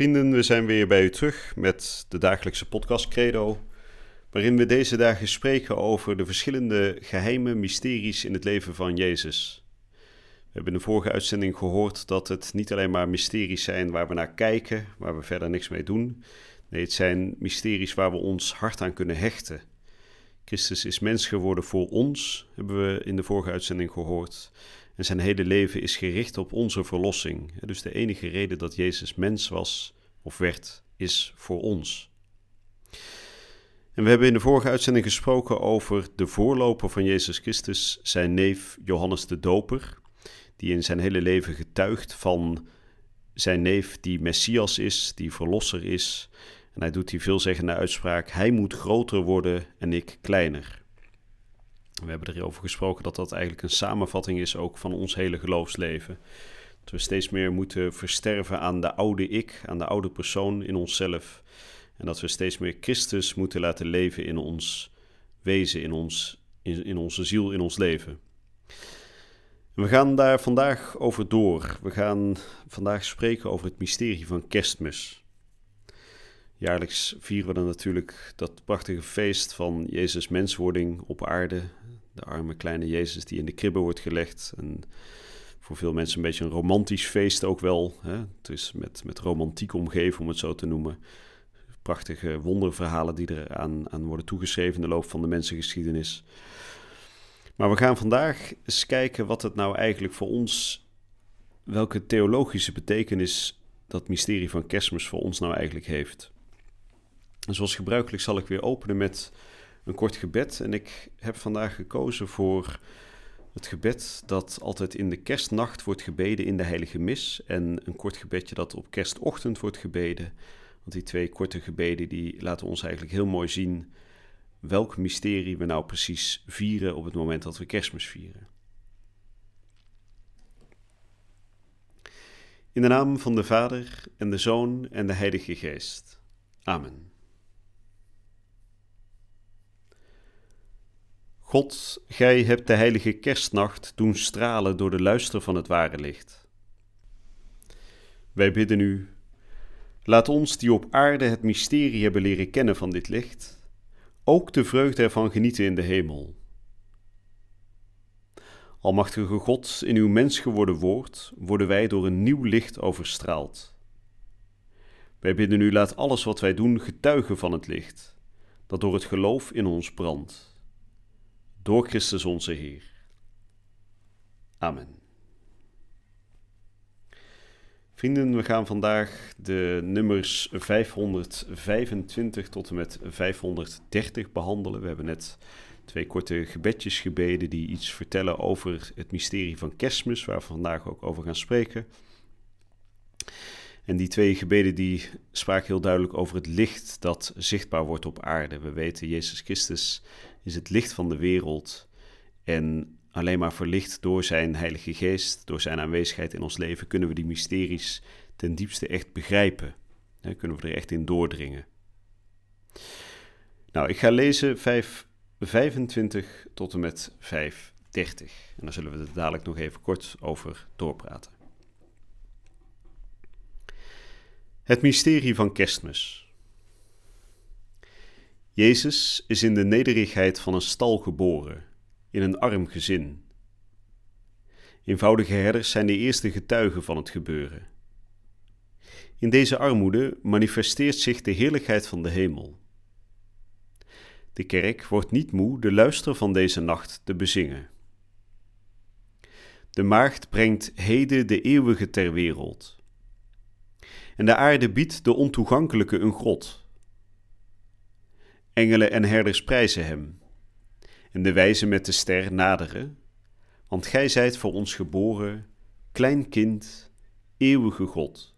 Vrienden, we zijn weer bij u terug met de dagelijkse podcast Credo, waarin we deze dagen spreken over de verschillende geheime mysteries in het leven van Jezus. We hebben in de vorige uitzending gehoord dat het niet alleen maar mysteries zijn waar we naar kijken, waar we verder niks mee doen. Nee, het zijn mysteries waar we ons hart aan kunnen hechten. Christus is mens geworden voor ons, hebben we in de vorige uitzending gehoord. En zijn hele leven is gericht op onze verlossing. Dus de enige reden dat Jezus mens was of werd, is voor ons. En we hebben in de vorige uitzending gesproken over de voorloper van Jezus Christus, zijn neef Johannes de Doper, die in zijn hele leven getuigt van zijn neef die Messias is, die verlosser is. En hij doet die veelzeggende uitspraak: Hij moet groter worden en ik kleiner. We hebben erover gesproken dat dat eigenlijk een samenvatting is ook van ons hele geloofsleven. Dat we steeds meer moeten versterven aan de oude ik, aan de oude persoon in onszelf. En dat we steeds meer Christus moeten laten leven in ons wezen, in, ons, in, in onze ziel, in ons leven. we gaan daar vandaag over door. We gaan vandaag spreken over het mysterie van kerstmis. Jaarlijks vieren we dan natuurlijk dat prachtige feest van Jezus' menswording op aarde. De arme kleine Jezus die in de kribbe wordt gelegd. En voor veel mensen een beetje een romantisch feest ook wel. Hè? Het is met, met romantiek omgeven, om het zo te noemen. Prachtige wonderverhalen die er aan, aan worden toegeschreven in de loop van de mensengeschiedenis. Maar we gaan vandaag eens kijken wat het nou eigenlijk voor ons, welke theologische betekenis dat mysterie van kerstmis voor ons nou eigenlijk heeft. En zoals gebruikelijk zal ik weer openen met een kort gebed. En ik heb vandaag gekozen voor het gebed dat altijd in de kerstnacht wordt gebeden in de Heilige Mis. En een kort gebedje dat op kerstochtend wordt gebeden. Want die twee korte gebeden die laten ons eigenlijk heel mooi zien welk mysterie we nou precies vieren op het moment dat we kerstmis vieren. In de naam van de Vader en de Zoon en de Heilige Geest. Amen. God, gij hebt de heilige kerstnacht doen stralen door de luister van het ware licht. Wij bidden u, laat ons die op aarde het mysterie hebben leren kennen van dit licht, ook de vreugde ervan genieten in de hemel. Almachtige God, in uw mens geworden woord worden wij door een nieuw licht overstraald. Wij bidden u, laat alles wat wij doen getuigen van het licht, dat door het geloof in ons brandt door Christus onze Heer. Amen. Vrienden, we gaan vandaag de nummers 525 tot en met 530 behandelen. We hebben net twee korte gebedjes gebeden die iets vertellen over het mysterie van kerstmis, waar we vandaag ook over gaan spreken. En die twee gebeden die spraken heel duidelijk over het licht dat zichtbaar wordt op aarde. We weten, Jezus Christus is het licht van de wereld. En alleen maar verlicht door zijn Heilige Geest, door zijn aanwezigheid in ons leven, kunnen we die mysteries ten diepste echt begrijpen. Kunnen we er echt in doordringen. Nou, ik ga lezen 5, 25 tot en met 530. En daar zullen we er dadelijk nog even kort over doorpraten. Het mysterie van kerstmis. Jezus is in de nederigheid van een stal geboren, in een arm gezin. Eenvoudige herders zijn de eerste getuigen van het gebeuren. In deze armoede manifesteert zich de heerlijkheid van de hemel. De kerk wordt niet moe de luister van deze nacht te bezingen. De maagd brengt heden de eeuwige ter wereld. En de aarde biedt de ontoegankelijke een grot Engelen en herders prijzen hem. En de wijzen met de ster naderen, want gij zijt voor ons geboren, klein kind, eeuwige God.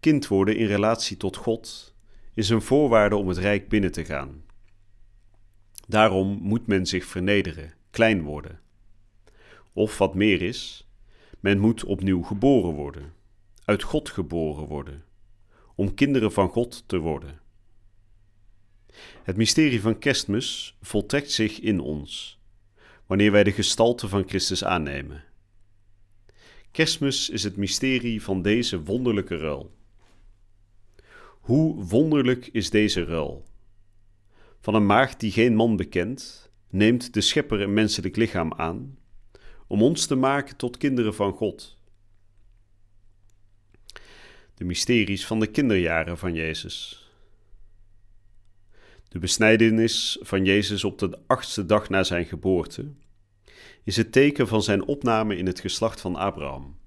kind worden in relatie tot God is een voorwaarde om het rijk binnen te gaan. Daarom moet men zich vernederen, klein worden. Of wat meer is, men moet opnieuw geboren worden, uit God geboren worden, om kinderen van God te worden. Het mysterie van kerstmis voltrekt zich in ons, wanneer wij de gestalte van Christus aannemen. Kerstmis is het mysterie van deze wonderlijke ruil. Hoe wonderlijk is deze ruil? Van een maagd die geen man bekent, neemt de Schepper een menselijk lichaam aan, om ons te maken tot kinderen van God. De mysteries van de kinderjaren van Jezus. De besnijdenis van Jezus op de achtste dag na zijn geboorte is het teken van zijn opname in het geslacht van Abraham,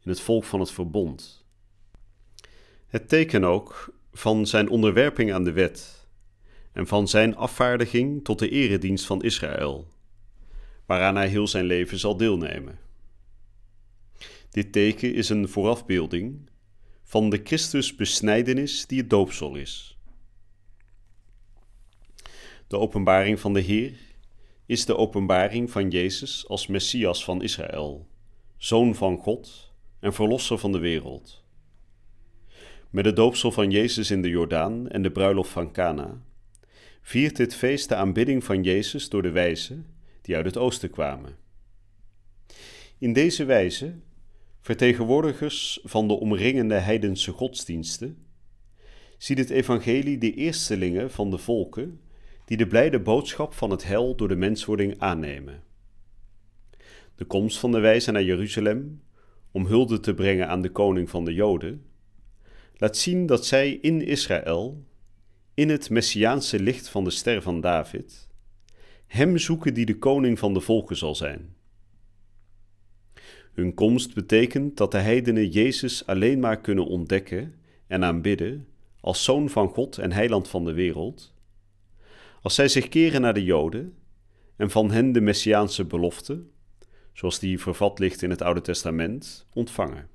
in het volk van het verbond. Het teken ook van zijn onderwerping aan de wet en van zijn afvaardiging tot de eredienst van Israël, waaraan hij heel zijn leven zal deelnemen. Dit teken is een voorafbeelding van de Christusbesnijdenis die het doopsel is. De openbaring van de Heer is de openbaring van Jezus als Messias van Israël, Zoon van God en Verlosser van de wereld. Met het doopsel van Jezus in de Jordaan en de bruiloft van Cana viert dit feest de aanbidding van Jezus door de wijzen die uit het oosten kwamen. In deze wijze, vertegenwoordigers van de omringende heidense godsdiensten, ziet het evangelie de eerstelingen van de volken die de blijde boodschap van het hel door de menswording aannemen. De komst van de wijze naar Jeruzalem om hulde te brengen aan de koning van de Joden, laat zien dat zij in Israël, in het messiaanse licht van de ster van David, hem zoeken die de koning van de volken zal zijn. Hun komst betekent dat de heidenen Jezus alleen maar kunnen ontdekken en aanbidden als zoon van God en heiland van de wereld, als zij zich keren naar de Joden en van hen de messiaanse belofte, zoals die vervat ligt in het Oude Testament, ontvangen.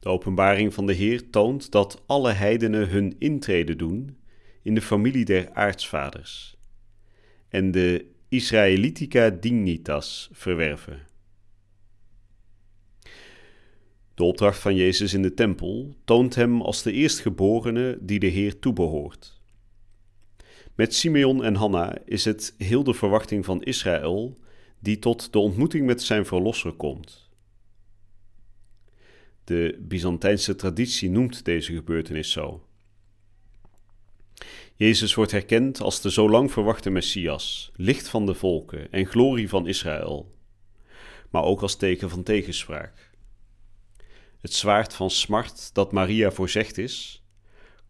De openbaring van de Heer toont dat alle heidenen hun intrede doen in de familie der aartsvaders en de Israelitica dignitas verwerven. De opdracht van Jezus in de tempel toont hem als de eerstgeborene die de Heer toebehoort. Met Simeon en Hanna is het heel de verwachting van Israël die tot de ontmoeting met zijn verlosser komt. De Byzantijnse traditie noemt deze gebeurtenis zo. Jezus wordt herkend als de zo lang verwachte Messias, licht van de volken en glorie van Israël, maar ook als teken van tegenspraak. Het zwaard van smart dat Maria voorzegd is,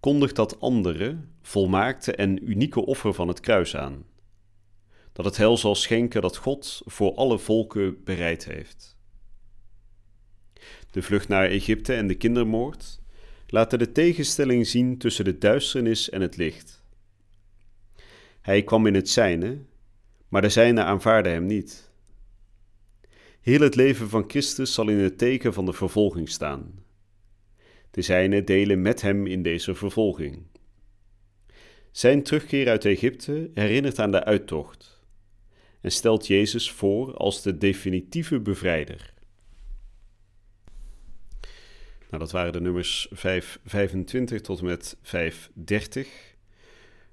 kondigt dat andere, volmaakte en unieke offer van het kruis aan. Dat het hel zal schenken dat God voor alle volken bereid heeft. De vlucht naar Egypte en de kindermoord laten de tegenstelling zien tussen de duisternis en het licht. Hij kwam in het zijne, maar de zijne aanvaarden hem niet. Heel het leven van Christus zal in het teken van de vervolging staan. De zijne delen met hem in deze vervolging. Zijn terugkeer uit Egypte herinnert aan de uittocht en stelt Jezus voor als de definitieve bevrijder. Nou, dat waren de nummers 525 tot en met 530,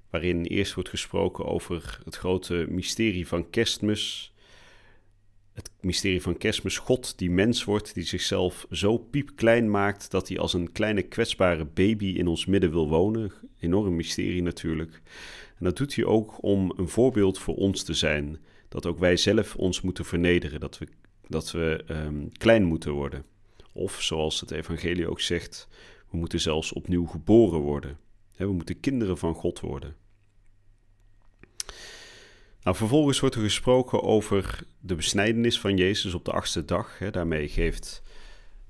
waarin eerst wordt gesproken over het grote mysterie van kerstmis. Het mysterie van kerstmis, God die mens wordt, die zichzelf zo piepklein maakt dat hij als een kleine kwetsbare baby in ons midden wil wonen. Enorm mysterie natuurlijk. En dat doet hij ook om een voorbeeld voor ons te zijn. Dat ook wij zelf ons moeten vernederen, dat we, dat we um, klein moeten worden. Of zoals het evangelie ook zegt, we moeten zelfs opnieuw geboren worden. We moeten kinderen van God worden. Nou, vervolgens wordt er gesproken over de besnijdenis van Jezus op de achtste dag. Daarmee geeft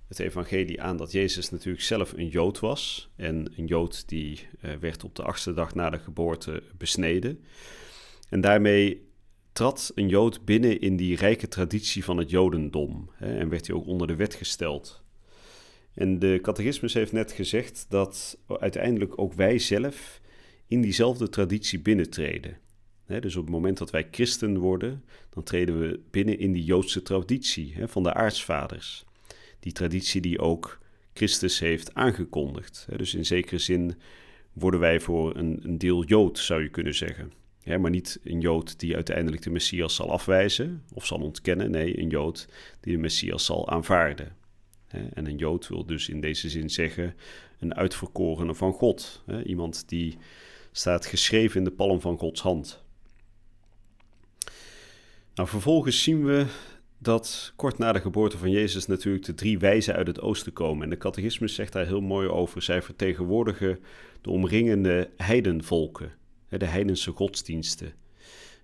het evangelie aan dat Jezus natuurlijk zelf een Jood was. En een Jood die eh, werd op de achtste dag na de geboorte besneden. En daarmee trad een Jood binnen in die rijke traditie van het Jodendom en werd hij ook onder de wet gesteld. En de catechismus heeft net gezegd dat uiteindelijk ook wij zelf in diezelfde traditie binnentreden. Dus op het moment dat wij christen worden, dan treden we binnen in die Joodse traditie van de aartsvaders. Die traditie die ook Christus heeft aangekondigd. Dus in zekere zin worden wij voor een, deel Jood, zou je kunnen zeggen. maar niet een Jood die uiteindelijk de Messias zal afwijzen of zal ontkennen. Nee, een Jood die de Messias zal aanvaarden. En een Jood wil dus in deze zin zeggen een uitverkorene van God. Iemand die staat geschreven in de palm van Gods hand. Nou, vervolgens zien we dat kort na de geboorte van Jezus natuurlijk de drie wijzen uit het oosten komen. En de catechismus zegt daar heel mooi over. Zij vertegenwoordigen de omringende heidenvolken, de heidense godsdiensten.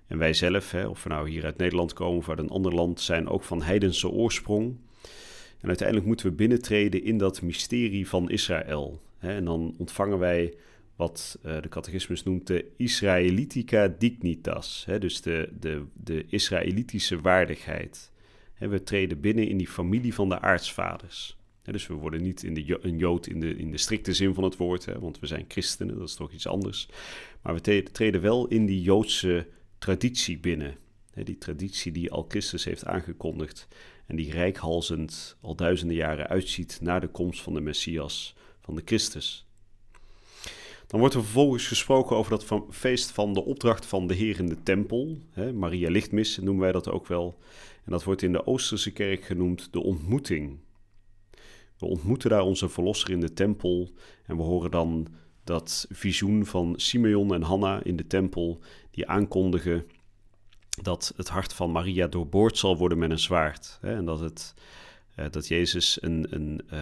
En wij zelf, of we nou hier uit Nederland komen of uit een ander land, zijn ook van heidense oorsprong. En uiteindelijk moeten we binnentreden in dat mysterie van Israël. En dan ontvangen wij wat uh, de catechismus noemt de Israelitica dignitas, dus de, de, de Israëlitische waardigheid. We treden binnen in die familie van de aartsvaders. Dus we worden niet in de, een Jood in de, in de strikte zin van het woord, hè, want we zijn christenen, dat is toch iets anders. Maar we treden wel in die Joodse traditie binnen. Die traditie die al Christus heeft aangekondigd en die rijkhalzend al duizenden jaren uitziet naar de komst van de Messias, van de Christus. Dan wordt er vervolgens gesproken over dat feest van de opdracht van de Heer in de tempel. Maria Lichtmis noemen wij dat ook wel. En dat wordt in de Oosterse kerk genoemd de ontmoeting. We ontmoeten daar onze verlosser in de tempel en we horen dan dat visioen van Simeon en Hanna in de tempel die aankondigen dat het hart van Maria doorboord zal worden met een zwaard. Hè, en dat, het, uh, dat Jezus een, een uh,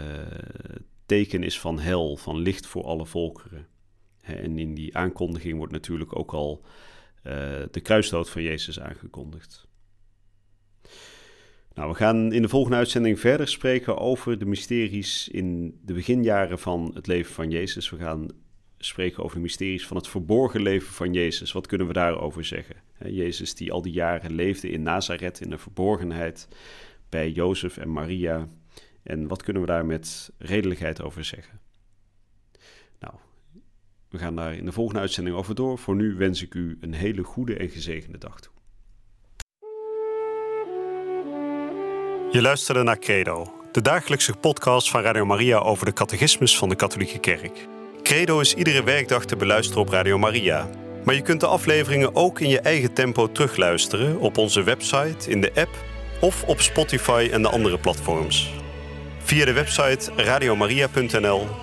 teken is van hel, van licht voor alle volkeren. En in die aankondiging wordt natuurlijk ook al uh, de kruisdood van Jezus aangekondigd. Nou, we gaan in de volgende uitzending verder spreken over de mysteries in de beginjaren van het leven van Jezus. We gaan spreken over de mysteries van het verborgen leven van Jezus. Wat kunnen we daarover zeggen? Jezus die al die jaren leefde in Nazareth in de verborgenheid bij Jozef en Maria. En wat kunnen we daar met redelijkheid over zeggen? We gaan daar in de volgende uitzending over door. Voor nu wens ik u een hele goede en gezegende dag toe. Je luisterde naar Credo, de dagelijkse podcast van Radio Maria over de catechismus van de Katholieke Kerk. Credo is iedere werkdag te beluisteren op Radio Maria. Maar je kunt de afleveringen ook in je eigen tempo terugluisteren op onze website, in de app of op Spotify en de andere platforms. Via de website radiomaria.nl